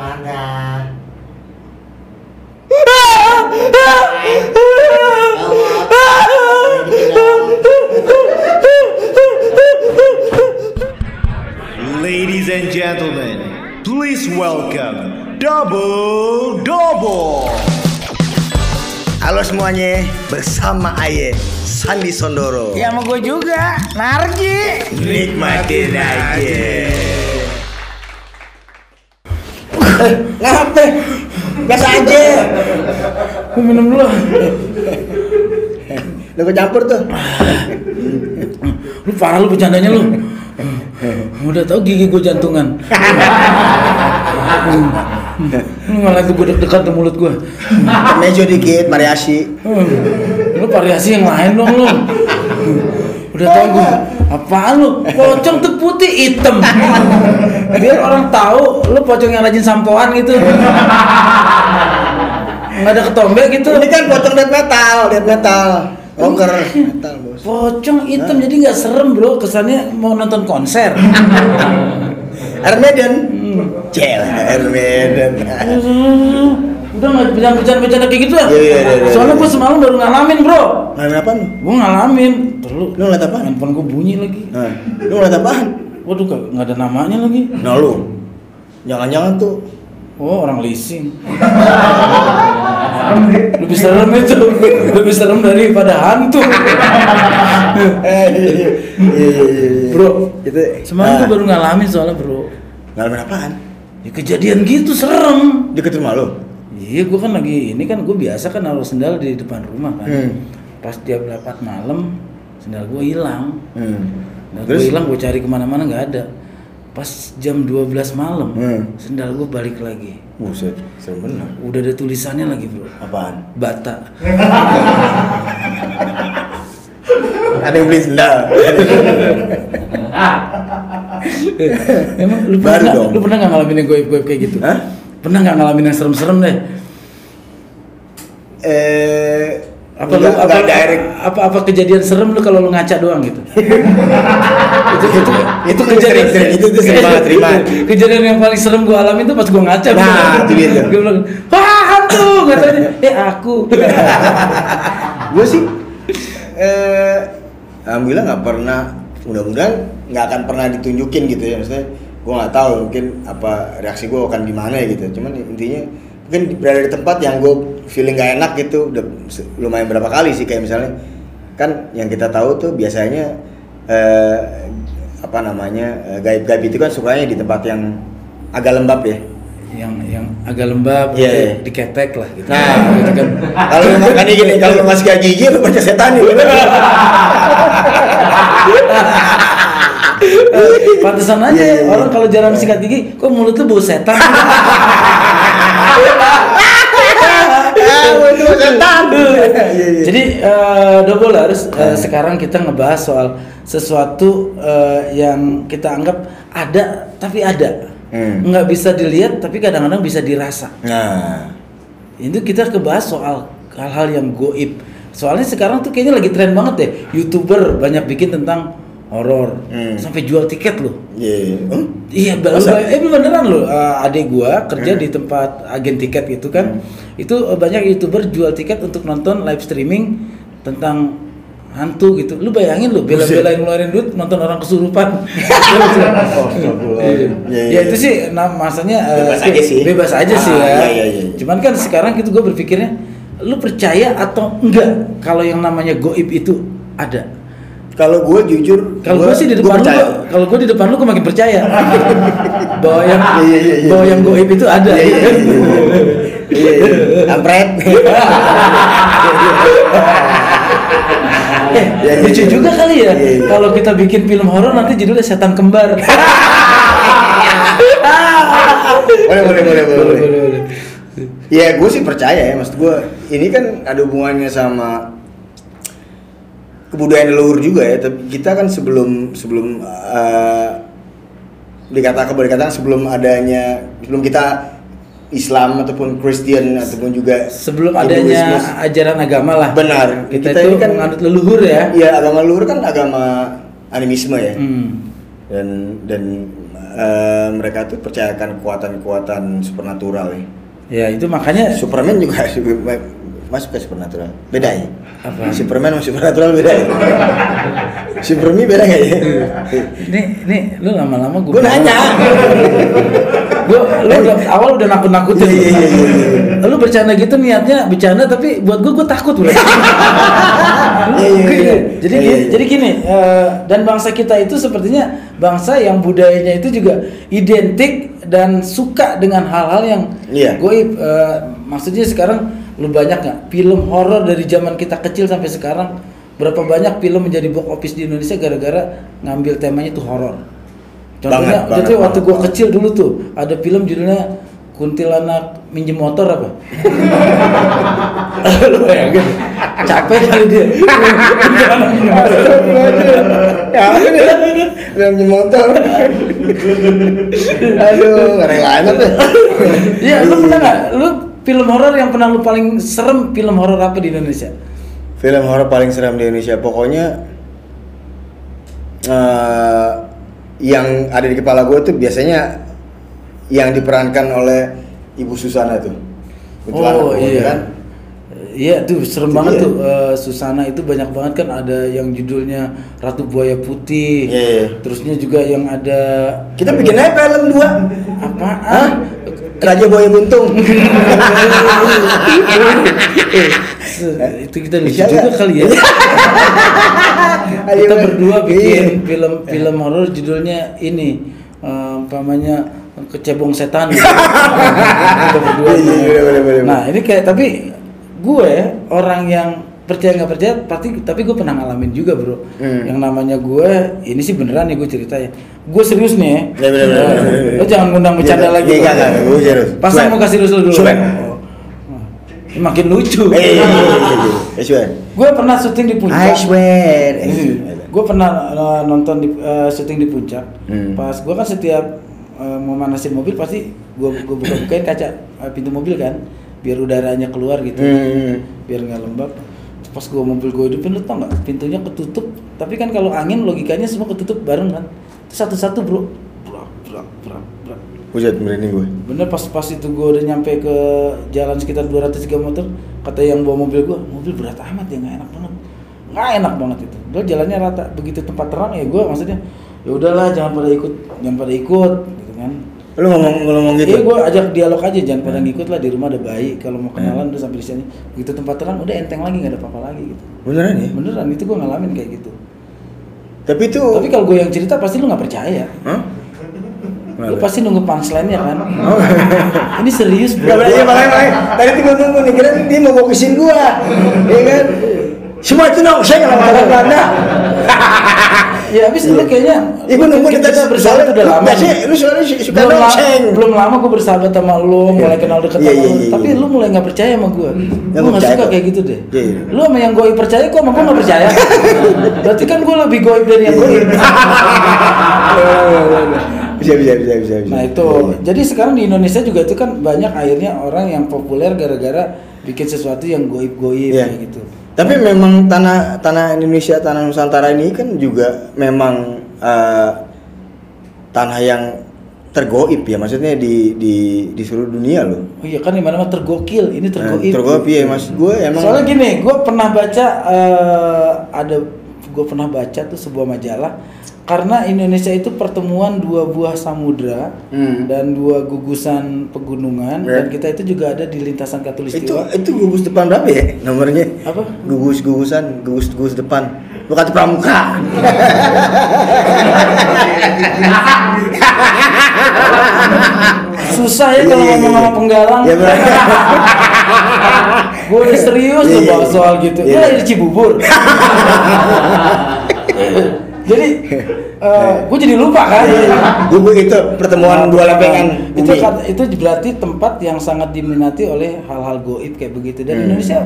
Semangat. Bersama Aye Sandi Sondoro. Ya sama gue juga, Narji. Nikmatin aja. Ngapa? Biasa aja. Gue minum dulu. Lu gue campur tuh. Lu parah lu bercandanya lu. Udah tau gigi gue jantungan. Lu malah gue deg-degan tuh mulut gue. Mejo dikit, variasi. Lu variasi yang lain dong lu. Udah tau gue. Apaan lu? Pocong tuh putih hitam. Biar orang tahu lu pocong yang rajin sampoan gitu. Nggak ada ketombe gitu. Ini kan pocong death metal, death metal. Rocker metal, Bos. Pocong hitam jadi nggak serem bro. Kesannya mau nonton konser. Iron Maiden. Cel, Iron Maiden. Udah nggak bercanda-bercanda kayak gitu ya? Iya, iya, iya, iya. Soalnya gue semalam baru ngalamin bro. Ngalamin apaan lu? Gue ngalamin. Terus Lu ngeliat apaan? Handphone gue bunyi lagi. Nah, lu ngeliat apaan? Waduh nggak ada namanya lagi. Nah lu, jangan-jangan tuh Oh orang leasing. Lebih serem itu. Lebih serem daripada hantu. Eh, iya, iya, iya. Bro, itu semalam ah, gue baru ngalamin soalnya bro. ngalamin apaan? Ya kejadian gitu serem. Deket rumah lu? Iya, gue kan lagi ini kan gue biasa kan naruh sendal di depan rumah kan. Hmm. Pas jam 8 malam sendal gue hilang. Hmm. Nah, Terus? gue hilang gue cari ke mana-mana nggak ada. Pas jam 12 malam Hmm. sendal gue balik lagi. Buset, serem bener. Udah ada tulisannya lagi bro. Apaan? Bata. Ada yang beli sendal. Emang lu Baru pernah dong. lu pernah nggak ngalamin yang goib-goib kayak gitu? Hah? Pernah nggak ngalamin yang serem-serem deh? eh, Apa lu apa, direct. apa apa kejadian serem lu kalau lu ngaca doang gitu? itu itu Itu sering, sering. Itu- itu sering banget, banget. Kejadian yang paling serem gua alamin tuh pas gua ngaca. Nah, itu dia. Gua bilang, "Wah, hantu!" katanya. Eh, aku. gue sih eh alhamdulillah nggak pernah mudah-mudahan nggak akan pernah ditunjukin gitu ya maksudnya gue nggak tahu mungkin apa reaksi gue akan gimana ya gitu cuman intinya mungkin berada di tempat yang gue feeling gak enak gitu udah lumayan berapa kali sih kayak misalnya kan yang kita tahu tuh biasanya eh, apa namanya eh, gaib-gaib itu kan sukanya di tempat yang agak lembab ya yang yang agak lembab, gitu, iya. diketek lah gitu. Nah, gitu kan. kalau lu makanya gini, kalau lu masih kayak gigi lu baca setan nih. Pantesan aja iya. orang kalau jarang sikat gigi, kok mulut lu bau setan? Jadi eh, double harus eh, sekarang kita ngebahas soal sesuatu eh, yang kita anggap ada tapi ada, Hmm. nggak bisa dilihat tapi kadang-kadang bisa dirasa. Nah, Itu kita kebahas soal hal-hal yang goib. Soalnya sekarang tuh kayaknya lagi tren banget deh, youtuber banyak bikin tentang horor, Hmm. sampai jual tiket loh. iya. Hmm? Iya, baru Masa? eh beneran loh. Eh, adik gua kerja Hmm. di tempat agen tiket gitu kan. Itu eh, banyak youtuber jual tiket untuk nonton live streaming tentang hantu gitu. Lu bayangin lu bela-belain ngeluarin duit nonton orang kesurupan. Iya. Iya, Ya iya. itu sih nah masanya eh, Bebas aja sih. Bebas aja sih Ah, ya. iya, iya, iya. Cuman kan sekarang gitu gue berpikirnya lu percaya atau enggak kalau yang namanya goib itu ada? Kalau gue jujur, Kalau gue sih di depan lu, kalau gue di depan lu gue makin percaya bahwa yang Iya, iya, iya, iya. bahwa yang goib itu ada. Iya, iya, iya, iya. Iya, iya. Kampret. Eh, Iya, iya, lucu iya. juga kali ya Iya, iya. kalau kita bikin film horor nanti judulnya setan kembar. Boleh, boleh, boleh, boleh. boleh. Ya gue sih percaya ya, maksud gue ini kan ada hubungannya sama kebudayaan leluhur juga ya. Tapi kita kan sebelum sebelum eh, dikatakan boleh dikatakan sebelum adanya sebelum kita Islam ataupun Kristen ataupun juga Sebelum adanya ajaran agama lah. Benar. Kita, Kita itu kan- menganut leluhur ya. Iya agama leluhur kan agama animisme ya. Hmm. Dan dan eh, mereka tuh percayakan kekuatan-kekuatan supernatural ya. Ya itu makanya Superman juga masuk ke supernatural. Beda ya? Apa? Superman sama supernatural beda ya? Superman beda nggak ya? ini ini lu lama-lama gue Gue nanya. gue lu udah, awal udah nakut-nakutin Iya, iya, iya, iya. lu bercanda gitu niatnya bercanda tapi buat gue gue takut Iya, iya, iya. jadi Iya, gini, iya. jadi gini eh, dan bangsa kita itu sepertinya bangsa yang budayanya itu juga identik dan suka dengan hal-hal yang Iya. goib Eh, maksudnya sekarang lu banyak nggak film horor dari zaman kita kecil sampai sekarang berapa banyak film menjadi box office di Indonesia gara-gara ngambil temanya itu horor contohnya Banget, jadi banget, waktu banget, gua banget. kecil dulu tuh ada film judulnya kuntilanak minjem motor apa lu bayangin capek kali dia minjem motor Ya. Aduh, nggak rela amat deh. Iya, lu pernah nggak? Lu film horor yang pernah lu paling serem film horor apa di Indonesia? Film horor paling seram di Indonesia pokoknya eh, yang ada di kepala gue tuh biasanya yang diperankan oleh Ibu Susana tuh. Oh iya. kan. Iya tuh serem Itu banget dia. tuh Eh, Susana itu banyak banget kan ada yang judulnya Ratu Buaya Putih. Iya, iya. Terusnya juga yang ada Kita bikin aja film dua. apa? Hah? Raja Buaya Buntung. itu kita lucu juga kali ya. Kita berdua bikin Iya. film film horor judulnya ini eh, umpamanya kecebong setan. kita berdua. Iya, iya. Nah ini kayak tapi gue orang yang percaya nggak percaya pasti tapi gue pernah ngalamin juga bro Hmm. yang namanya gue ini sih beneran nih gue ceritanya gue serius nih ya Iya, bener, bener, bener, bener. lo jangan ngundang bercanda Iya, lagi iya, bro. iya, iya, gue serius. pasang muka serius lu dulu Swear. Oh. Makin lucu iya, iya, iya, iya. Gue pernah syuting di puncak I swear. gue pernah uh, nonton di uh, syuting di puncak Hmm. pas gue kan setiap uh, mau manasin mobil pasti gue gue buka bukain kaca uh, pintu mobil kan biar udaranya keluar gitu Hmm. biar nggak lembab pas gue mobil gue hidupin lu tau nggak? Pintunya ketutup tapi kan kalau angin logikanya semua ketutup bareng kan. Satu-satu bro. Brak brak brak brak Buset merinding gue. bener pas pas itu gue udah nyampe ke jalan sekitar 200 meter kata yang bawa mobil gue mobil berat amat ya nggak enak banget. Nggak enak banget itu. Lo jalannya rata begitu tempat terang ya gue maksudnya ya udahlah jangan pada ikut jangan pada ikut gitu kan Lu ngomong ngomong gitu. Iya gue ajak dialog aja jangan pada ngikut lah di rumah ada bayi kalau mau kenalan udah sampai di sini begitu tempat terang udah enteng lagi nggak ada apa-apa lagi gitu Beneran ya? beneran itu gue ngalamin kayak gitu Tapi itu tapi kalau gue yang cerita pasti lu nggak percaya Hah? lu pasti nunggu punchline-nya kan Oh. ini serius bro Gak berani makanya makanya tadi tuh gue nunggu nih kira dia mau fokusin gua, ya kan? Semua itu nong saya kalau kata Belanda. Ya habis lu kayaknya Iya gua nunggu kita, kita bersahabat udah lama. Nih. lu soalnya suka belum, la- nonceng. belum lama gue bersahabat sama lu, mulai kenal deket Iya, sama iya, lu. iya, Tapi iya. lu mulai nggak percaya sama gue. Gue nggak percaya suka kayak gitu deh. Iya, iya. Lu sama yang gue percaya kok sama gue nggak percaya. Berarti kan gue lebih goib dari yang goib. Bisa bisa bisa bisa. bisa. Nah itu, jadi sekarang di Indonesia juga itu kan banyak akhirnya orang yang populer gara-gara bikin sesuatu yang goib-goib Iya. kayak gitu. Tapi memang tanah tanah Indonesia, tanah Nusantara ini kan juga memang eh, tanah yang tergoib ya, maksudnya di di di seluruh dunia loh. Oh iya kan di mana tergokil, ini Nah, tergoib. tergoib ya, mas. Gue emang. Soalnya gini, gue pernah baca eh, ada gue pernah baca tuh sebuah majalah karena Indonesia itu pertemuan dua buah samudra Hmm. dan dua gugusan pegunungan Ya. dan kita itu juga ada di lintasan itu katulistiwa. itu gugus depan berapa ya nomornya? Apa? Gugus gugusan, gugus gugus depan. Bukan pramuka. Susah ya kalau Iya, iya, ngomong iya. sama penggalang. Ya, bener. Gue udah serius Iya, loh iya. bahas soal gitu. Iya. Gue lahir di Cibubur. jadi gue jadi lupa kan. Gue itu pertemuan dua lempengan itu bumi. kat- itu berarti tempat yang sangat diminati oleh hal-hal goib kayak begitu dan Hmm. Indonesia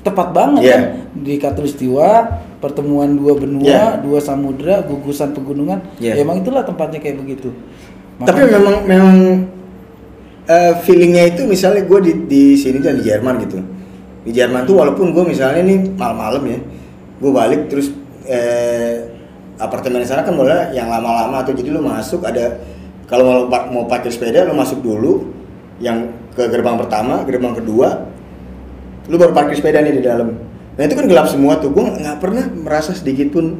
tepat banget Iya. kan di katulistiwa pertemuan dua benua Iya. dua samudra gugusan pegunungan Iya. ya emang itulah tempatnya kayak begitu Tapi Makanya- memang memang eh, feelingnya itu misalnya gue di di sini dan di Jerman gitu. Di Jerman tuh walaupun gue misalnya nih malam-malam ya, gue balik terus eh, apartemen sana kan boleh yang lama-lama atau jadi lu masuk ada kalau mau mau pakai sepeda lu masuk dulu yang ke gerbang pertama, gerbang kedua, lu baru parkir sepeda nih di dalam. Nah itu kan gelap semua tuh, gue nggak pernah merasa sedikit pun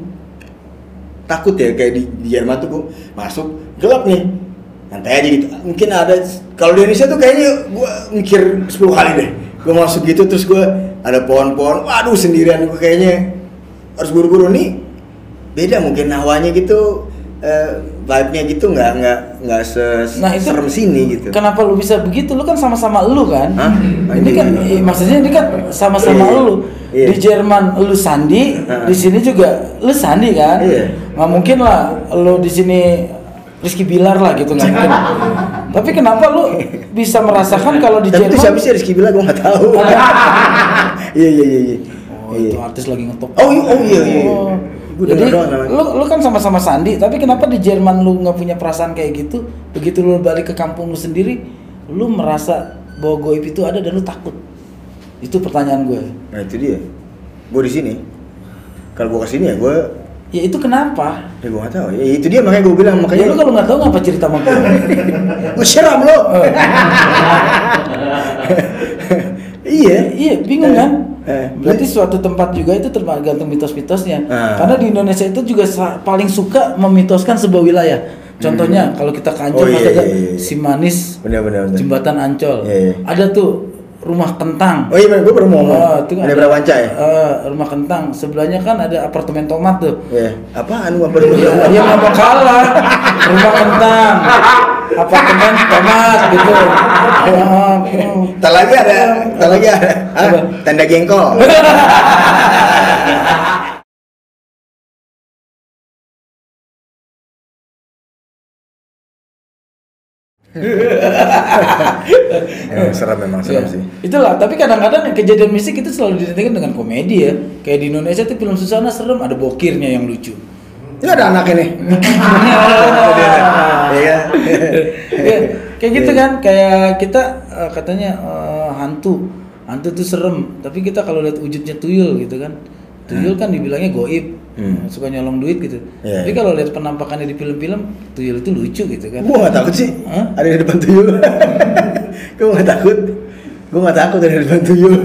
takut ya kayak di, di Jerman tuh gue masuk gelap nih santai aja gitu mungkin ada kalau di Indonesia tuh kayaknya gue mikir 10 kali deh gue masuk gitu terus gue ada pohon-pohon waduh sendirian gue kayaknya harus buru-buru nih beda mungkin nawanya gitu eh, vibe-nya gitu nggak nggak nggak se Nah, itu- serem sini gitu Kenapa lu bisa begitu? Lu kan sama-sama lu kan? Hah? Ini kan eh, maksudnya ini kan sama-sama Iya. lu. Iya. Di Jerman lu Sandi, di sini juga lu Sandi kan? Iya. Nggak mungkin lah lu di sini Rizky Bilar lah gitu nggak mungkin. Tapi kenapa lu bisa merasakan kalau di tapi itu siapa Jerman? sih Rizky bilang gue nggak tahu iya iya iya iya Oh, Iya. itu artis lagi ngetop. Oh, iya, oh, iya, iya. Oh. Gua Jadi lu lu kan sama-sama Sandi, tapi kenapa di Jerman lu nggak punya perasaan kayak gitu? Begitu lu balik ke kampung lu sendiri, lu merasa bahwa goib itu ada dan lu takut. Itu pertanyaan gue. Nah itu dia. Gue di sini. Kalau gue ke sini ya gue, Ya itu kenapa? ya gue nggak tahu. Ya itu dia makanya gue bilang Ya makanya. lu kalau nggak tahu ngapa cerita sama gue? gue seram lo. iya. iya, bingung kan? Eh. Berarti suatu tempat juga itu tergantung mitos-mitosnya. Ah. Karena di Indonesia itu juga paling suka memitoskan sebuah wilayah. Contohnya kalau kita ke Ancol Oh, iya, iya, iya. si manis benar benar. jembatan Ancol. Iya, iya. Ada tuh rumah kentang. Oh iya, gue baru mau ngomong. Ah, itu ada berapa ya? eh, rumah kentang. Sebelahnya kan ada apartemen tomat tuh. Ya. Apaan lu apa Ya, ya nggak mau kalah. Rumah kentang, apartemen tomat gitu. Ah, hmm. Tak lagi ada, tak lagi ada. Apa? Tanda jengkol. Emang serem memang serem Iya. sih. Itulah, tapi kadang-kadang kejadian mistik itu selalu diidentikan dengan komedi ya. Kayak di Indonesia tuh film Susana serem, ada bokirnya yang lucu. Ini ada anaknya nih. Iya. Ya, kayak gitu kan, kayak kita eh, katanya eh, hantu, hantu tuh serem. Tapi kita kalau lihat wujudnya tuyul gitu kan, tuyul kan dibilangnya goib, Hmm. suka nyolong duit gitu. Iya. Tapi kalau lihat penampakannya di film-film, tuyul itu lucu gitu kan. Gua gak takut sih. Hah? Ada di depan tuyul. Gua gak takut. Gua gak takut ada di depan tuyul.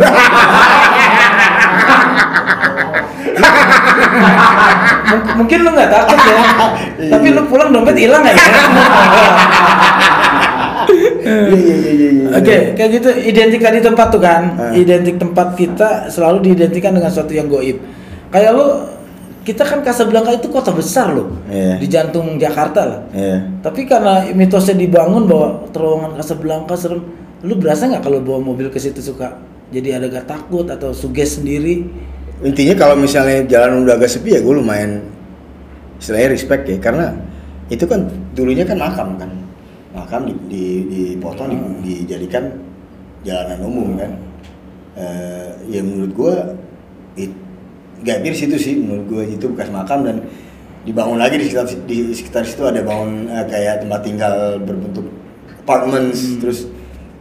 Mung- mungkin lu nggak takut ya, Iya. tapi lu pulang dompet hilang nggak ya? Iya iya iya iya. iya. Oke, kayak gitu identik di tempat tuh kan. Ah. Identik tempat kita selalu diidentikan dengan sesuatu yang goib. Kayak lu kita kan Casablanca itu kota besar loh. Iya. Di jantung Jakarta lah. Iya. Tapi karena mitosnya dibangun bahwa terowongan Casablanca serem, lu berasa nggak kalau bawa mobil ke situ suka jadi ada gak takut atau suges sendiri? Intinya kalau misalnya jalan udah agak sepi ya gue lumayan istilahnya respect ya karena itu kan dulunya kan makam kan makam di, di, dipotong di- dijadikan jalanan umum kan Eh, ya menurut gue gak di situ sih menurut gue itu bekas makam dan dibangun lagi di sekitar di sekitar situ ada bangun eh, kayak tempat tinggal berbentuk apartments terus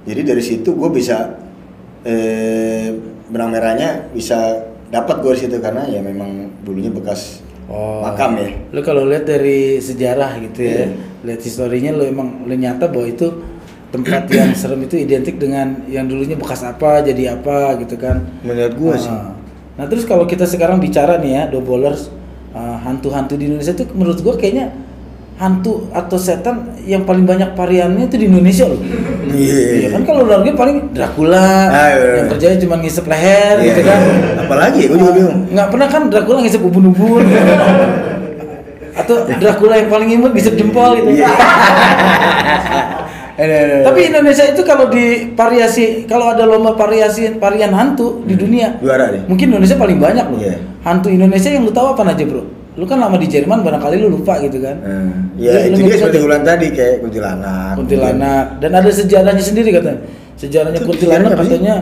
jadi dari situ gue bisa eh, benang merahnya bisa dapat gue di situ karena ya memang dulunya bekas makam ya Lu kalau lihat dari sejarah gitu ya, Iya. lihat historinya lu emang lu nyata bahwa itu tempat yang serem itu identik dengan yang dulunya bekas apa jadi apa gitu kan. menurut gue sih Ah. Nah terus kalau kita sekarang bicara nih ya, dobolers ah, hantu-hantu di Indonesia itu menurut gua kayaknya hantu atau setan yang paling banyak variannya itu di Indonesia loh. Iya. Iya kan kalau luar negeri paling Dracula Ah, iya, iya. yang kerjanya cuma ngisep leher Iya, gitu iya. kan. apalagi ya gue juga bingung Nggak pernah kan Dracula ngisep ubun-ubun atau Dracula yang paling imut ngisep jempol gitu. Iya. Ada, ada, ada. Tapi Indonesia itu kalau di variasi kalau ada lomba variasi varian hantu di dunia juara deh Mungkin Indonesia paling banyak loh. Iya. Hantu Indonesia yang lu tahu apa aja, Bro? lu kan lama di Jerman barangkali lu lupa gitu kan. Hmm. Ya Lu- lu itu dia seperti bulan tadi kayak kuntilanak. kuntilanak dan ada sejarahnya sendiri katanya. Sejarahnya Itu kuntilanak sejarahnya apa sih? katanya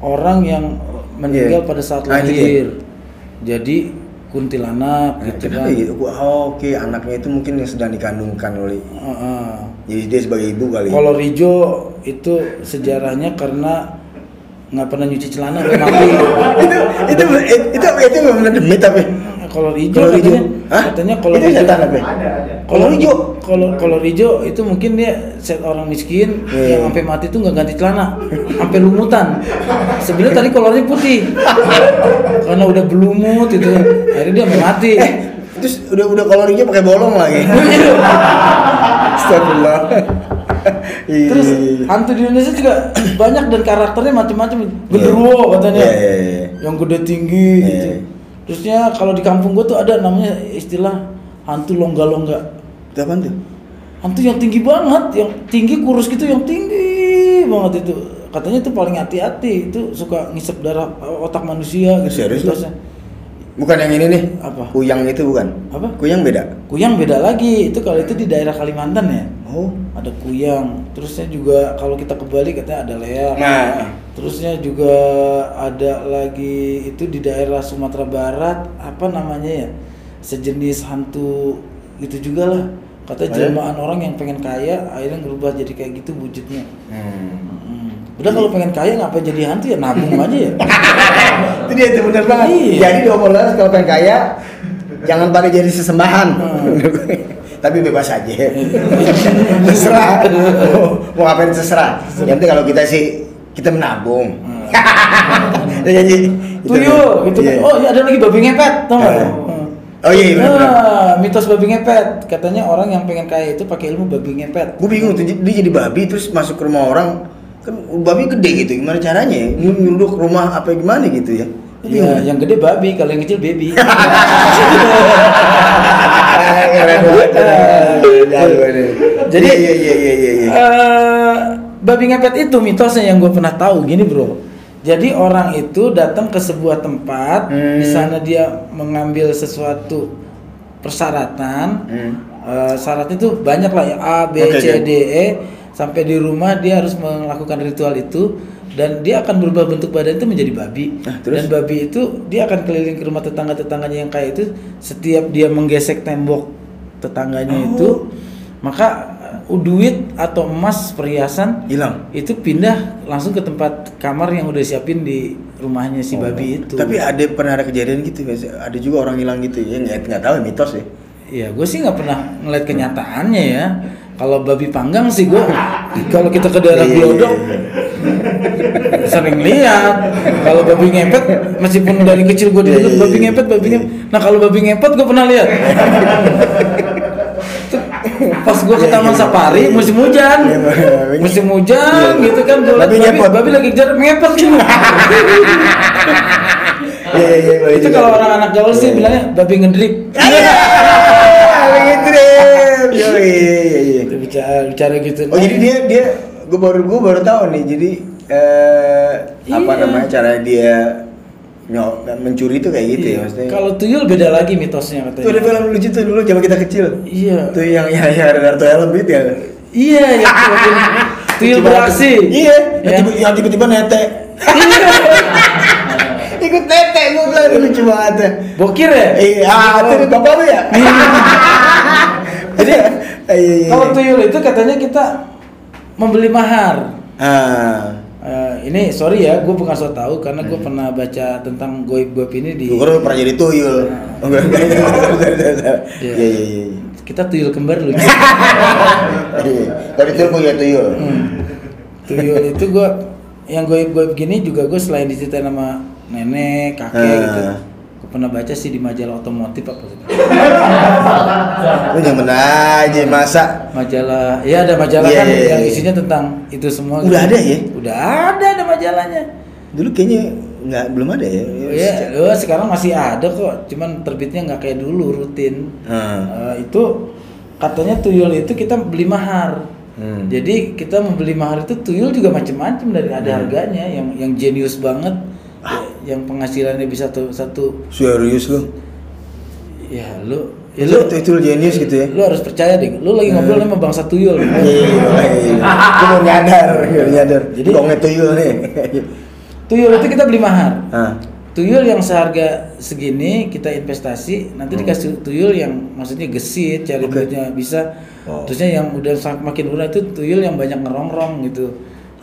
orang yang meninggal Iya. pada saat Ah, itu dia. lahir. Jadi kuntilanak Nah, gitu kan. gitu? Oh, Oke, anaknya itu mungkin yang sedang dikandungkan oleh Heeh. Jadi dia sebagai ibu kali. Kalau Rijo itu sejarahnya karena nggak pernah nyuci celana udah mati. itu itu itu itu itu benar demi tapi Kalau Rijo Kalau Rijo? katanya, Hah? katanya kalau Rijo apa? Kalau Rijo? kalau kalau Rijo itu mungkin dia set orang miskin Iya. yang sampai mati tuh nggak ganti celana, sampai lumutan. Sebenarnya tadi kolornya putih, karena udah berlumut itu, akhirnya dia sampai mati. eh terus udah udah kalau Rijo pakai bolong lagi. Astagfirullah. Terus hantu di Indonesia juga banyak dan karakternya macam-macam. Genderuwo katanya, Iya, iya, iya. yang gede tinggi Iya. gitu. Terusnya kalau di kampung gua tuh ada namanya istilah hantu longga-longga. Apaan tuh? hantu yang tinggi banget, yang tinggi kurus gitu, yang tinggi banget itu. Katanya itu paling hati-hati, itu suka ngisep darah otak manusia gitu. Serius. Bukan yang ini nih. Apa? Kuyang itu bukan? Apa? Kuyang beda. Kuyang beda lagi, itu kalau itu di daerah Kalimantan ya. Oh. Ada kuyang, terusnya juga kalau kita ke Bali katanya ada leak. Nah. Terusnya juga ada lagi itu di daerah Sumatera Barat, apa namanya ya? Sejenis hantu gitu juga lah. Kata jelmaan orang yang pengen kaya akhirnya berubah jadi kayak gitu wujudnya. Hmm. Hmm. Udah kalau pengen kaya ngapain jadi hantu ya nabung aja ya. itu dia itu benar banget. Iya. Jadi dua kalau pengen kaya jangan pakai jadi sesembahan. Hmm. Tapi bebas aja. terserah. Mau- ngapain terserah. Yang penting kalau kita sih kita menabung. Ya, jadi itu Tuyul, gitu kan. Iya. Oh iya ada lagi babi ngepet, tau nggak? Eh. Hmm. Oh iya, iya, benar-benar. Nah, mitos babi ngepet. Katanya orang yang pengen kaya itu pakai ilmu babi ngepet. Gue bingung tuh dia jadi babi terus masuk ke rumah orang kan babi gede gitu gimana caranya ya? nyunduk rumah apa gimana gitu ya. Iya, yang gede babi, kalau yang kecil baby. Jadi iya iya iya iya iya. eh, babi ngepet itu mitosnya yang gue pernah tahu gini bro. Jadi orang itu datang ke sebuah tempat, Hmm. di sana dia mengambil sesuatu persyaratan. Hmm. Eh, syaratnya itu banyak lah ya A, B, Oke, C. D, E. Sampai di rumah dia harus melakukan ritual itu dan dia akan berubah bentuk badan itu menjadi babi. Nah, terus? Dan babi itu dia akan keliling ke rumah tetangga-tetangganya yang kaya itu setiap dia menggesek tembok tetangganya Oh. itu maka uh, duit atau emas perhiasan Hilang. itu pindah langsung ke tempat kamar yang udah siapin di rumahnya si babi itu. Oh. Tapi ada pernah ada kejadian gitu. Ada juga orang hilang gitu ya nggak nggak tahu ya, mitos ya. Iya, gue sih nggak pernah ngeliat kenyataannya ya. Kalau babi panggang sih gue, kalau kita ke daerah Iya, iya, Glodok iya. sering lihat. Kalau babi ngepet, meskipun dari kecil gue Iya, dilihat iya, babi iya. ngepet, babi ngepet. Nah kalau babi ngepet gue pernah lihat. Pas gue ke Taman Safari musim hujan, Iya, babi- musim hujan Iya. gitu kan, Babi babi, ngepet. babi lagi kejar ngepet gitu. Iya iya iya. Itu kalau orang anak gaul sih Iya. bilangnya babi ngedrip. Iya. Begitu deh. Iya iya iya. Itu bicara bicara gitu. Oh jadi dia dia gue baru gue baru tahu nih jadi eh, apa Iya. namanya cara dia nyok mencuri itu kayak gitu ya Iya. maksudnya. Kalau tuyul beda lagi mitosnya katanya. Tuh ada film lucu tuh dulu zaman kita kecil. Iya. Tuh yang yang ada Darto Helm itu ya. Iya, yang tuyul, beraksi. Iya. Yang Ya. tiba- Yang tiba-tiba nete. Ikut nete gue bilang itu lucu banget ya. Bokir ya? Iya, ah, itu bapak lu ya? Jadi Eh, iya, iya. kalau tuyul itu katanya kita membeli mahar. Ah. Eh, ini sorry ya, gue bukan so tahu karena gue pernah baca tentang goib-goib ini di. Gue pernah jadi tuyul. Enggak, enggak, enggak. Iya. Iya, iya, iya. Kita tuyul kembar. Iya. Kalau tuyul gue ya tuyul. Hmm. tuyul itu gue yang goib-goib gini juga gue selain diceritain sama nenek, kakek Ah. gitu. Pernah baca sih di majalah otomotif apa gitu. Lu jangan aja masa. majalah ya ada majalah Iya, kan iya, iya. yang isinya tentang itu semua Udah ada ya? udah ada ada majalahnya Dulu kayaknya nggak belum ada ya. ya oh, sekarang masih ada kok cuman terbitnya nggak kayak dulu rutin Ah. Eh, itu katanya tuyul itu kita beli mahar Hmm. jadi kita membeli mahar itu tuyul juga macam-macam dari ada Hmm. harganya yang yang jenius banget yang penghasilannya bisa satu satu Serius lu? ya lu ya lu itu, itu jenius gitu ya? Lu harus percaya deh lu lagi ngobrol sama bangsa tuyul iya iya iya. Gue mau nyadar gue nyadar. Jadi- kok tuyul nih. Tuyul itu kita beli mahar. Ah. Tuyul yang seharga segini kita investasi nanti dikasih tuyul yang maksudnya gesit cari duitnya bisa. Oh. terusnya yang udah makin murah itu tuyul yang banyak ngerongrong gitu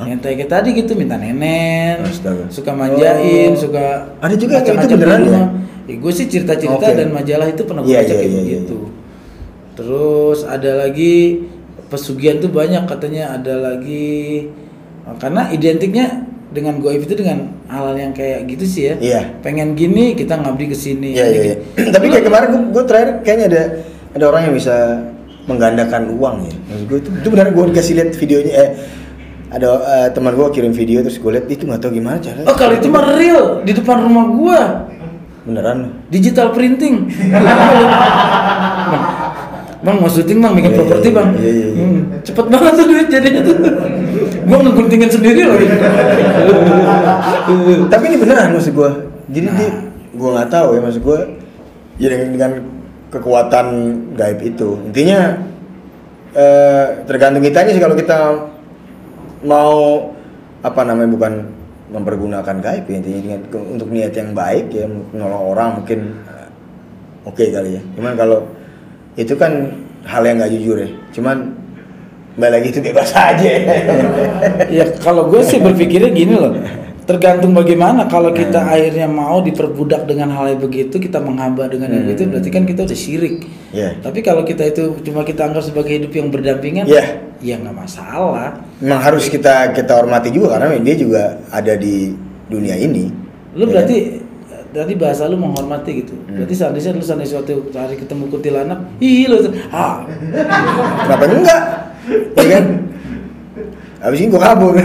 yang kayak tadi gitu minta nenen Astaga. suka manjain Oh. suka Ada juga yang macam-macam itu beneran di ya? ya gue sih cerita-cerita Oke. dan majalah itu pernah gue Iya, baca kayak iya, iya, begitu terus ada lagi pesugihan tuh banyak katanya ada lagi karena identiknya dengan goib itu dengan hal-hal yang kayak gitu sih ya Iya. pengen gini kita ngabdi ke sini Iya iya. iya. Tapi kayak kemarin gue, gue terakhir kayaknya ada ada orang yang bisa menggandakan uang ya. Maksud gue itu, itu benar gue dikasih lihat videonya. Eh ada eh, teman gue kirim video terus gue lihat itu nggak tahu gimana caranya. oh kalau itu mah real di depan rumah gua beneran. digital printing bang mau syuting bang bikin Iya, properti iya, bang iya, iya, iya. Hmm, cepet banget tuh duit jadinya tuh gua ngeguntingin sendiri loh Tapi ini beneran maksud gue. Jadi dia gue nggak tahu ya maksud gue. Ya dengan, dengan kekuatan gaib itu intinya eh, tergantung kitanya sih kalau kita mau apa namanya bukan mempergunakan gaib ya intinya untuk niat yang baik ya menolong orang mungkin eh, oke kali ya. Cuman kalau itu kan hal yang nggak jujur ya. Cuman balik lagi itu bebas aja. Ya kalau gue sih berpikirnya gini loh tergantung bagaimana kalau kita Hmm. akhirnya mau diperbudak dengan hal yang begitu kita menghamba dengan yang Hmm. begitu berarti kan kita udah syirik Iya. tapi kalau kita itu cuma kita anggap sebagai hidup yang berdampingan Iya. ya nggak masalah memang harus kita kita hormati juga karena dia juga ada di dunia ini lu Ya berarti berarti bahasa lu menghormati gitu Hmm. berarti seandainya lu seandainya suatu hari ketemu kuntilanak ih lu ah kan? kenapa enggak ya kan habis ini gua kabur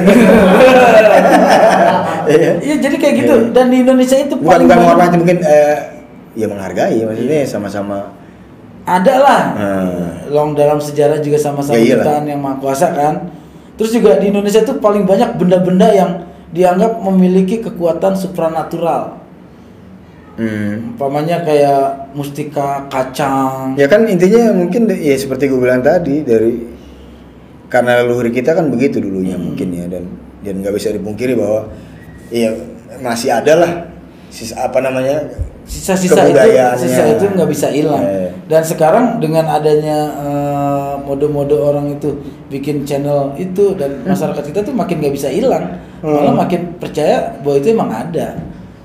Iya. iya jadi kayak gitu Iya. dan di Indonesia itu bukan paling bukan banyak- menghormati mungkin eh, ya menghargai maksudnya sama-sama ada lah Hmm. long dalam sejarah juga sama-sama Ya ciptaan yang maha kuasa kan terus juga di Indonesia tuh paling banyak benda-benda yang dianggap memiliki kekuatan supranatural hmm. umpamanya kayak mustika kacang ya kan intinya mungkin ya seperti gue bilang tadi dari karena leluhur kita kan begitu dulunya Hmm. mungkin ya dan dan nggak bisa dipungkiri bahwa ya masih ada lah sisa apa namanya sisa-sisa itu sisa itu nggak bisa hilang Eh. dan sekarang dengan adanya eh, mode-mode orang itu bikin channel itu dan masyarakat kita tuh makin nggak bisa hilang malah Hmm. makin percaya bahwa itu emang ada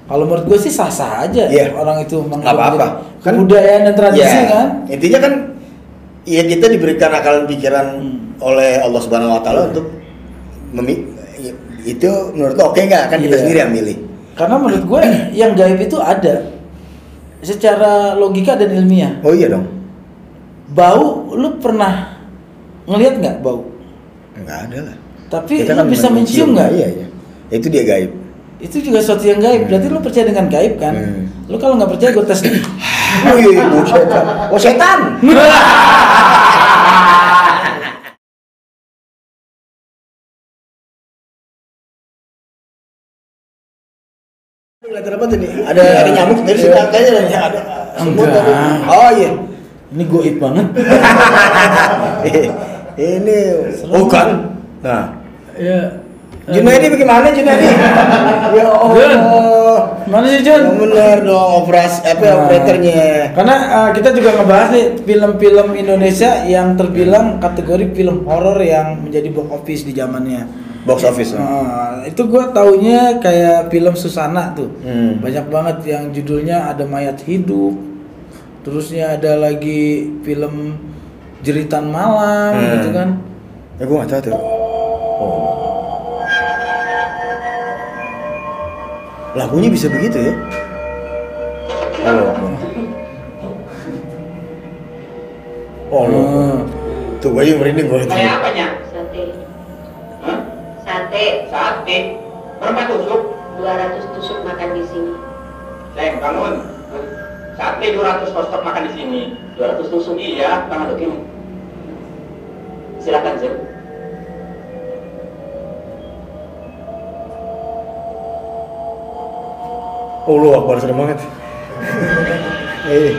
kalau menurut gue sih sah-sah aja Iya. orang itu apa-apa. Kan- kebudayaan dan tradisi Ya, kan intinya kan ya kita diberikan akalan pikiran Hmm. Oleh Allah Subhanahu Wa Taala untuk memi itu menurut lo oke nggak? Kan kita Iya. sendiri yang milih. Karena menurut gue yang gaib itu ada. Secara logika dan ilmiah. Oh iya dong. Bau lu pernah ngelihat nggak bau? Nggak ada lah. Tapi Kita lu bisa mencium nggak? Iya iya. Itu dia gaib. Itu juga sesuatu yang gaib. Berarti lu percaya dengan gaib kan? Hmm. lu kalau nggak percaya gue tes nih oh iya iya setan oh setan Kelihatan apa tuh nih? Ada Iya. ada nyamuk dari sini Iya. kayaknya ada ada semut ada. Oh iya. ini goib banget ini bukan. Nah, ya Junaidi bagaimana Junaidi? ya Allah. mana sih Jun benar dong operasi apa Nah, operatornya. karena uh, kita juga ngebahas nih film-film Indonesia yang terbilang kategori film horor yang menjadi box office di zamannya Box office. Uh, itu gue taunya kayak film Susana tuh Hmm. banyak banget yang judulnya ada mayat hidup terusnya ada lagi film jeritan malam Hmm. gitu kan Ya gua nggak tahu tuh. Oh. Lagunya bisa begitu ya? Oh, oh, Hmm. tuh gue yang merinding gue. Kayak apanya? Sate. Sate. Berapa tusuk? 200 tusuk makan di sini. Sayang, bangun. Sate 200 kostok makan di sini. 200 tusuk iya, tangan begini. Silakan, Zul. Oh lu akbar serem banget. Eh,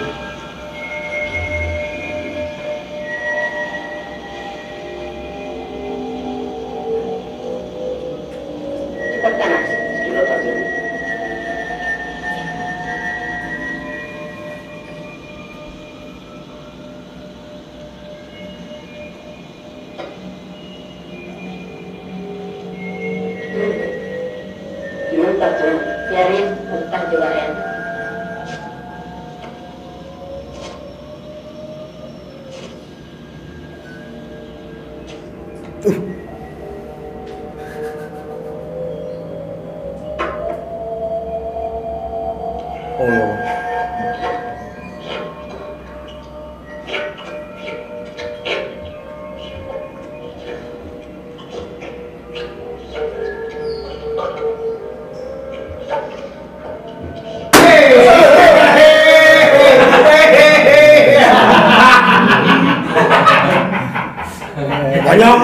Banyak.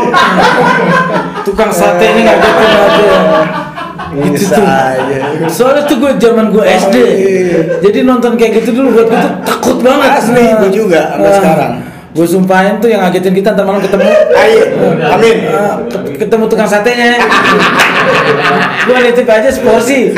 Tukang sate ini ngagetin aja. Itu Bisa tuh. aja. Soalnya tuh gue zaman gue SD. iya. Jadi nonton kayak gitu dulu buat gue tuh takut banget. Asli, gue juga, sampai sekarang. Gue sumpahin tuh yang ngagetin kita ntar malam ketemu. Ayo, amin. Eh, ket- ketemu tukang satenya. gue nitip aja seporsi.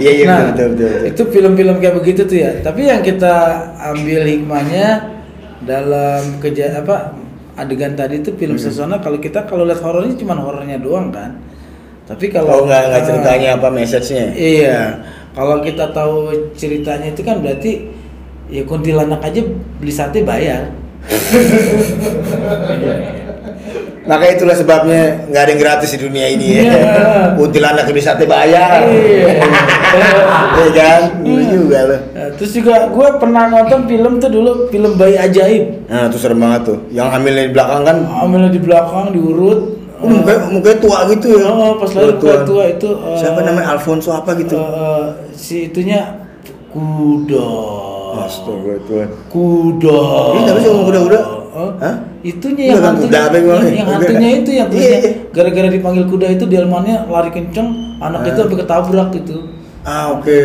Iya, iya, Nah, betul, betul, betul. Itu film-film kayak begitu tuh ya. Tapi yang kita ambil hikmahnya dalam keja apa adegan tadi itu film Hmm. sesona kalau kita kalau lihat horornya cuma horornya doang kan. Tapi Oh kalau nggak nggak Ah, ceritanya apa message-nya? Iya. Kalau kita tahu ceritanya itu kan berarti ya kuntilanak aja beli sate bayar. Maka itulah sebabnya nggak ada yang gratis di dunia ini ya. Iya. Kuntilanak di sate bayar. Iya. Iya kan? Dulu juga loh. Nah, terus juga gue pernah nonton film tuh dulu film bayi ajaib. Nah, itu serem banget tuh. Yang hamilnya di belakang kan Ambilnya di belakang diurut. oh, mukanya, mukanya tua gitu ya. Oh, pas lahir mukanya tua itu, eh, Siapa namanya Alfonso apa gitu? Eh, eh, si itunya kuda. Astaga Tuhan. Kuda. Ini sih ngomong kuda-kuda? Hah? Itunya Iya yang kan, hantunya, kuda yang yang, hantunya itu yang Iya, iya. gara-gara dipanggil kuda itu delmannya lari kenceng, anak itu Ah. sampai ketabrak gitu. Ah, oke.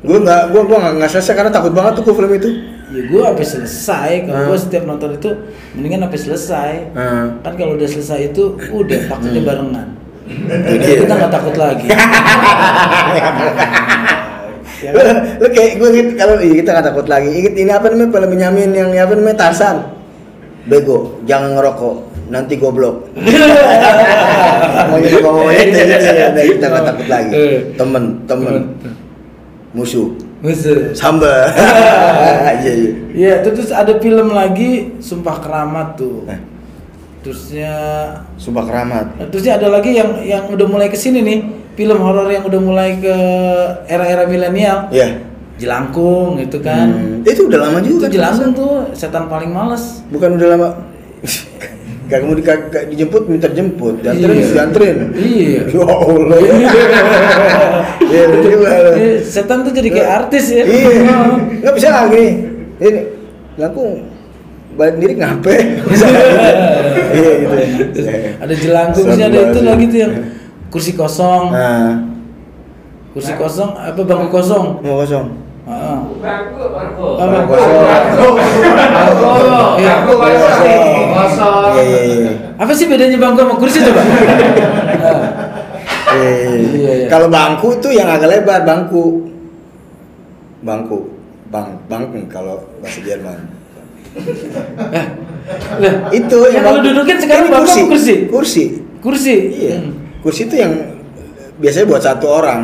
Gue nggak, gue gue nggak selesai karena takut banget tuh film itu. ya gue sampai selesai kalau Ah. gue setiap nonton itu mendingan sampai selesai Ah. kan kalau udah selesai itu udah takutnya barengan Itu Jadi dia. kita nggak takut lagi Ya lu, lu kayak gue gitu kalau iya, kita nggak takut lagi. Ingat ini apa namanya film Benyamin yang apa namanya Tarsan. Bego, jangan ngerokok, nanti goblok. Mau jadi ngomongnya itu ya, udah kita nggak takut lagi. Eh. Temen, temen, musuh, Musuh. sambal. Iya iya. Iya, itu terus ada film lagi Sumpah Keramat tuh. Terusnya Sumpah keramat. terusnya ada lagi yang yang udah mulai ke sini nih, film horor yang udah mulai ke era-era milenial. Iya. Jelangkung gitu kan. Hmm, Itu udah lama Itu juga. Jelangkung tuh setan paling males. Bukan udah lama. Gak mau dijemput minta jemput, dianterin Iya. dianterin. Iya. Ya Allah. Iya bener juga loh. Iya, setan tuh jadi kayak artis ya. Iya. Nggak bisa lagi. Ini laku balik diri ngape? Iya gitu. Terus ada jelangkung, terus ada itu lagi tuh yang kursi kosong. Nah, Kursi kosong apa bangku kosong? mau kosong. Heeh. Bangku, bangku. Apa? Bangku kosong. Iya. Iya iya iya. Apa sih bedanya bangku sama kursi coba? Iya, iya, Iya, iya. iya. Kalau bangku tuh yang agak lebar bangku. Bangku. Bang, bangku kalau bahasa Jerman. Lah, Itu Yang lu dudukin sekarang Ini apa kursi? Kursi. kursi. Iya. Hmm. Kursi itu yang biasanya buat satu orang.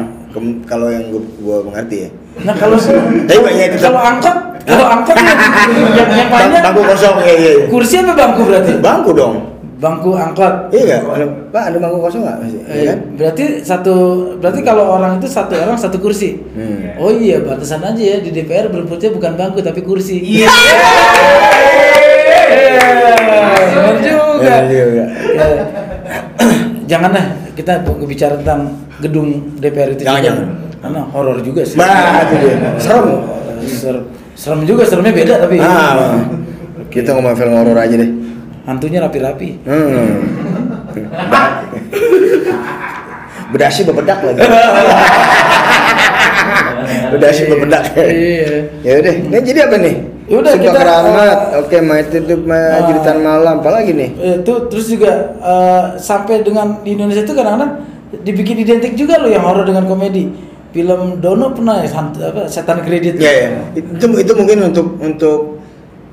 Kalau yang gua, gua mengerti ya. Nah kalau Tapi banyak itu. kalau angkot, kalau angkot yang, yang, yang banyak bangku kosong ya iya. iya. kursi apa bangku berarti? Bangku dong. Bangku angkot. Iya? Ada- Pak ada bangku kosong nggak masih? Iya Eh, kan? berarti satu berarti kalau orang itu satu orang satu kursi. Hmm. Oh iya, batasan aja ya di DPR berebutnya bukan bangku tapi kursi. Iya. Benar juga. Benar juga. Ya. Jangan lah kita bicara tentang gedung DPR itu Jangan, juga. jangan. Karena horor juga sih. Bah, itu dia. Serem. Eh, Serem. Serem juga, seremnya beda tapi. Ah, kita ngomong film horor aja deh. Hantunya rapi-rapi. Hmm. Bedasi bebedak lagi. Bedasi bebedak. Iya. ya udah, ini jadi apa nih? Yaudah, Sumpah kita, keramat. uh, Oke, Mayat Hidup uh, Jeritan Malam. Apa lagi nih? itu terus juga eh, sampai dengan di Indonesia itu kadang-kadang dibikin identik juga loh yang horor dengan komedi. Film Dono pernah ya, apa, setan kredit. Ya, ya. Itu itu mungkin untuk untuk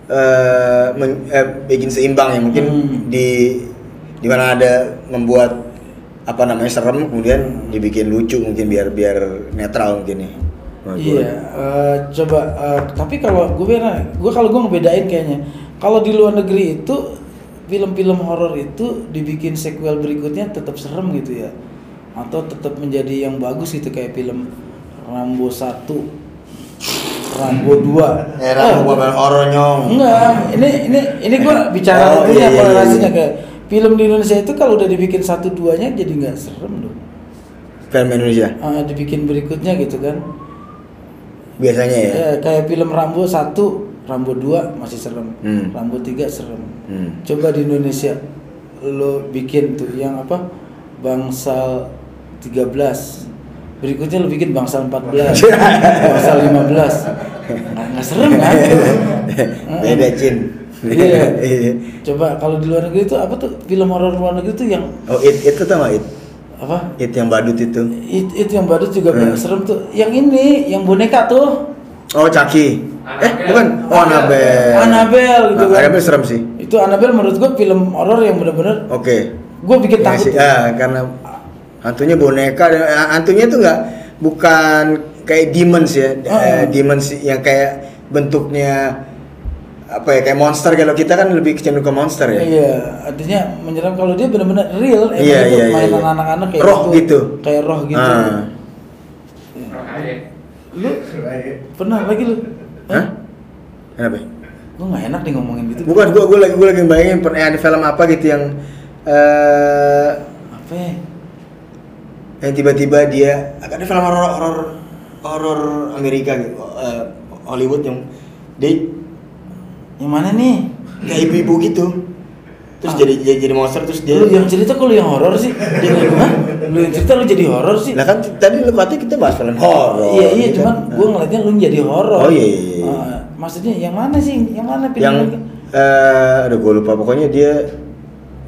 eh, men- eh, bikin seimbang ya mungkin Hmm. di di mana ada membuat apa namanya serem kemudian dibikin lucu mungkin biar biar netral mungkin ya. menurut gua. Iya, eh, coba. eh, tapi kalau gue beda, gue kalau gue ngebedain kayaknya, kalau di luar negeri itu film-film horor itu dibikin sequel berikutnya tetap serem gitu ya, atau tetap menjadi yang bagus gitu kayak film Rambo 1 Rambo 2 Era Eh, bukan horor nyong. Enggak, ini ini ini gua bicara Oh, iya, iya, toleransinya iya. kayak film di Indonesia itu kalau udah dibikin satu duanya jadi nggak serem loh. Film Indonesia Ah, dibikin berikutnya gitu kan. biasanya ya. Ya, kayak film Rambo 1, Rambo 2 masih serem. Hmm. Rambo 3 serem. Hmm. Coba di Indonesia lo bikin tuh yang apa? Bangsal 13. Berikutnya lo bikin bangsal 14. bangsal 15. Nggak, nggak serem kan? Beda Cin. Iya. Coba kalau di luar negeri itu apa tuh film horor luar negeri tuh yang Oh, it, itu tau it? apa? It yang badut itu. It, itu yang badut juga Hmm. serem tuh. Yang ini, yang boneka tuh. Oh, Caki. Eh, bukan. Oh, Annabelle. Annabelle gitu Ah, kan. Annabelle serem sih. Itu Annabelle menurut gua film horor yang bener-bener Oke. gue bikin Ya takut. sih, ya, karena hantunya boneka dan eh, hantunya tuh nggak bukan kayak demons ya. Eh, demons yang kayak bentuknya apa ya kayak monster kalau kita kan lebih cenderung ke monster ya. Iya, artinya menyerang kalau dia benar-benar real, emang Iya, itu iya, mainan iya. anak-anak kayak Roh gitu. kayak roh gitu. Ah. Lu pernah lagi lu? Hah? Kenapa? Gue nggak enak nih ngomongin gitu. Bukan, gua gua lagi gua lagi bayangin pernah ada film apa gitu yang eh Apa? ya? Yang tiba-tiba dia ada film horor horor horor Amerika gitu, eh, Hollywood yang dia Yang mana nih? kayak ibu-ibu gitu. Terus Ah. jadi, jadi jadi monster terus dia Lu yang cerita kok lu yang horor sih? Dia Hah? Lu yang cerita lu jadi horor sih? Lah kan tadi lu katanya kita bahas film horor. iya iya, gitu cuman kan. gue ngeliatnya lu jadi horor. Oh, iya, iya, iya. Ah, maksudnya yang mana sih? Yang mana film? yang eh aduh gue lupa pokoknya dia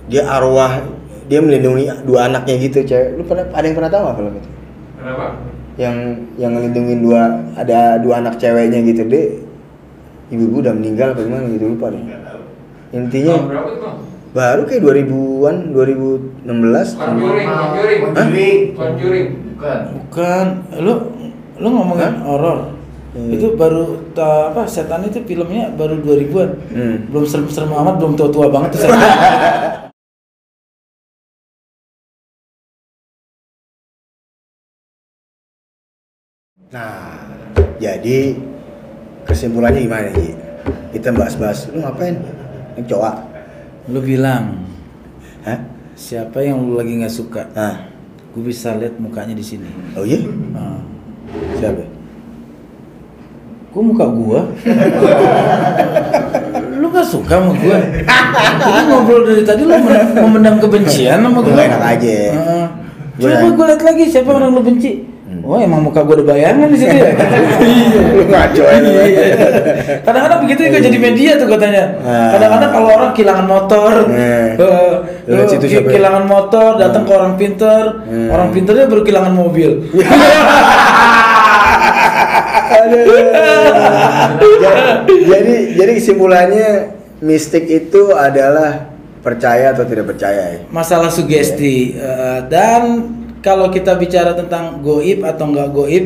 dia arwah dia melindungi dua anaknya gitu cewek. Lu pernah ada yang pernah tahu nggak film itu? Kenapa? Yang yang ngelindungin dua ada dua anak ceweknya gitu deh. Ibu-ibu udah meninggal apa gimana gitu lupa deh. Intinya Tahun berapa itu? Bang? baru kayak 2000-an 2016 Conjuring, Conjuring. Conjuring. Conjuring. Bukan. Bukan, lu lu ngomongin horor. Hmm. Itu baru ta, apa setan itu filmnya baru 2000-an. Hmm. Belum serem-serem amat, belum tua-tua banget tuh setan. Nah, jadi kesimpulannya gimana Ji? Kita bahas-bahas, lu ngapain? Ini cowok. lu bilang, Hah? siapa yang lu lagi nggak suka? Hah? Gue bisa lihat mukanya di sini. Oh iya? Nah, Siapa? Kok muka gua? lu gak suka sama gua? Jadi ngobrol dari tadi lu men- memendam kebencian sama gua? Gua enak aja. Gua Coba gua lihat lagi siapa orang lu benci. Oh emang muka gua ada bayangan di situ ya? Iya. Lu ngaco ya, lu. Iya. Kadang-kadang begitu juga jadi media tuh katanya. Ah. Kadang-kadang kalau orang kehilangan motor, Eh. eh, kehilangan motor, datang Ah. ke orang pinter, orang pinternya baru kehilangan mobil. Ja- jadi jadi kesimpulannya mistik itu adalah percaya atau tidak percaya ya. masalah sugesti Eh, dan kalau kita bicara tentang goib atau nggak goib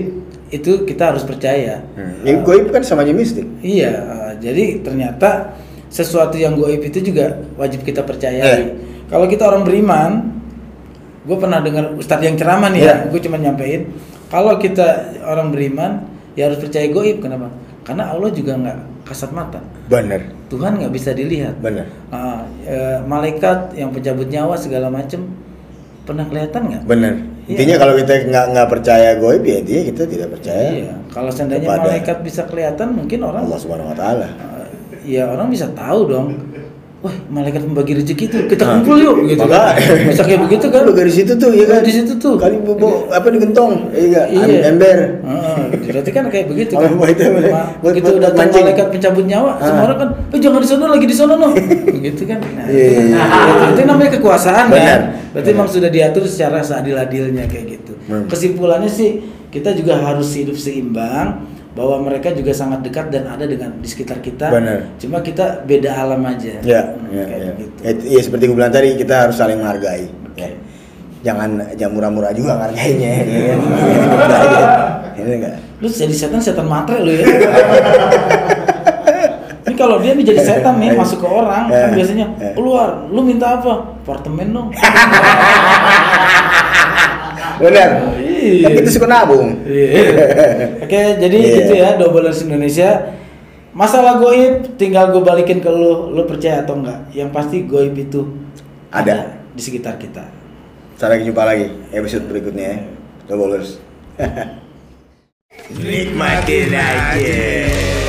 itu kita harus percaya Hmm. Ya, goib kan sama aja mistik. iya eh, jadi ternyata sesuatu yang goib itu juga wajib kita percaya Eh. kalau kita orang beriman gue pernah dengar ustadz yang ceramah nih ya Iya. gue cuma nyampein kalau kita orang beriman ya harus percaya goib kenapa karena Allah juga nggak kasat mata Bener, Tuhan nggak bisa dilihat bener, Ah, eh, malaikat yang pencabut nyawa segala macam pernah kelihatan nggak? bener. Iya. Intinya kalau kita nggak nggak percaya goib ya intinya kita tidak percaya. Iya. Kalau seandainya malaikat bisa kelihatan, mungkin orang Allah Subhanahu Wa Taala. Ya orang bisa tahu dong. Wah malaikat pembagi rezeki tuh kita kumpul yuk gitu Maka- kan bisa kayak begitu kan Lu dari situ tuh ya kan. di situ tuh Kali bobo apa di gentong. Iya, Iya. ember. Heeh, berarti kan kayak begitu Oh, kan. buat itu, buat- Begitu buat datang mancing. malaikat pencabut nyawa, Ah. semua orang kan, "Eh jangan di sana lagi di sana noh." Begitu kan. Nah, Iya, iya, iya. itu, itu namanya kekuasaan Benar. kan. Berarti memang sudah diatur secara seadil-adilnya kayak gitu. Hmm. Kesimpulannya sih kita juga harus hidup seimbang bahwa mereka juga sangat dekat dan ada dengan di sekitar kita. Benar. Cuma kita beda alam aja. Ya, Hmm, ya, ya. gitu. Iya seperti gue bilang tadi kita harus saling menghargai. Ya. Jangan jangan murah-murah juga ngargainya. ya? Ini enggak. Lu jadi setan setan matre lu ya. Ini kalau dia nih jadi setan nih masuk ke orang kan Ya, biasanya ya. keluar, lu minta apa? Apartemen dong. Benar. Iya. Kan kita suka nabung. Iya. Oke, jadi Iya. gitu ya Doublers Indonesia. Masalah goib tinggal gue balikin ke lu, lu percaya atau enggak? Yang pasti goib itu Ada. di sekitar kita. Sampai jumpa lagi episode berikutnya ya. Doublers. Nikmatin aja.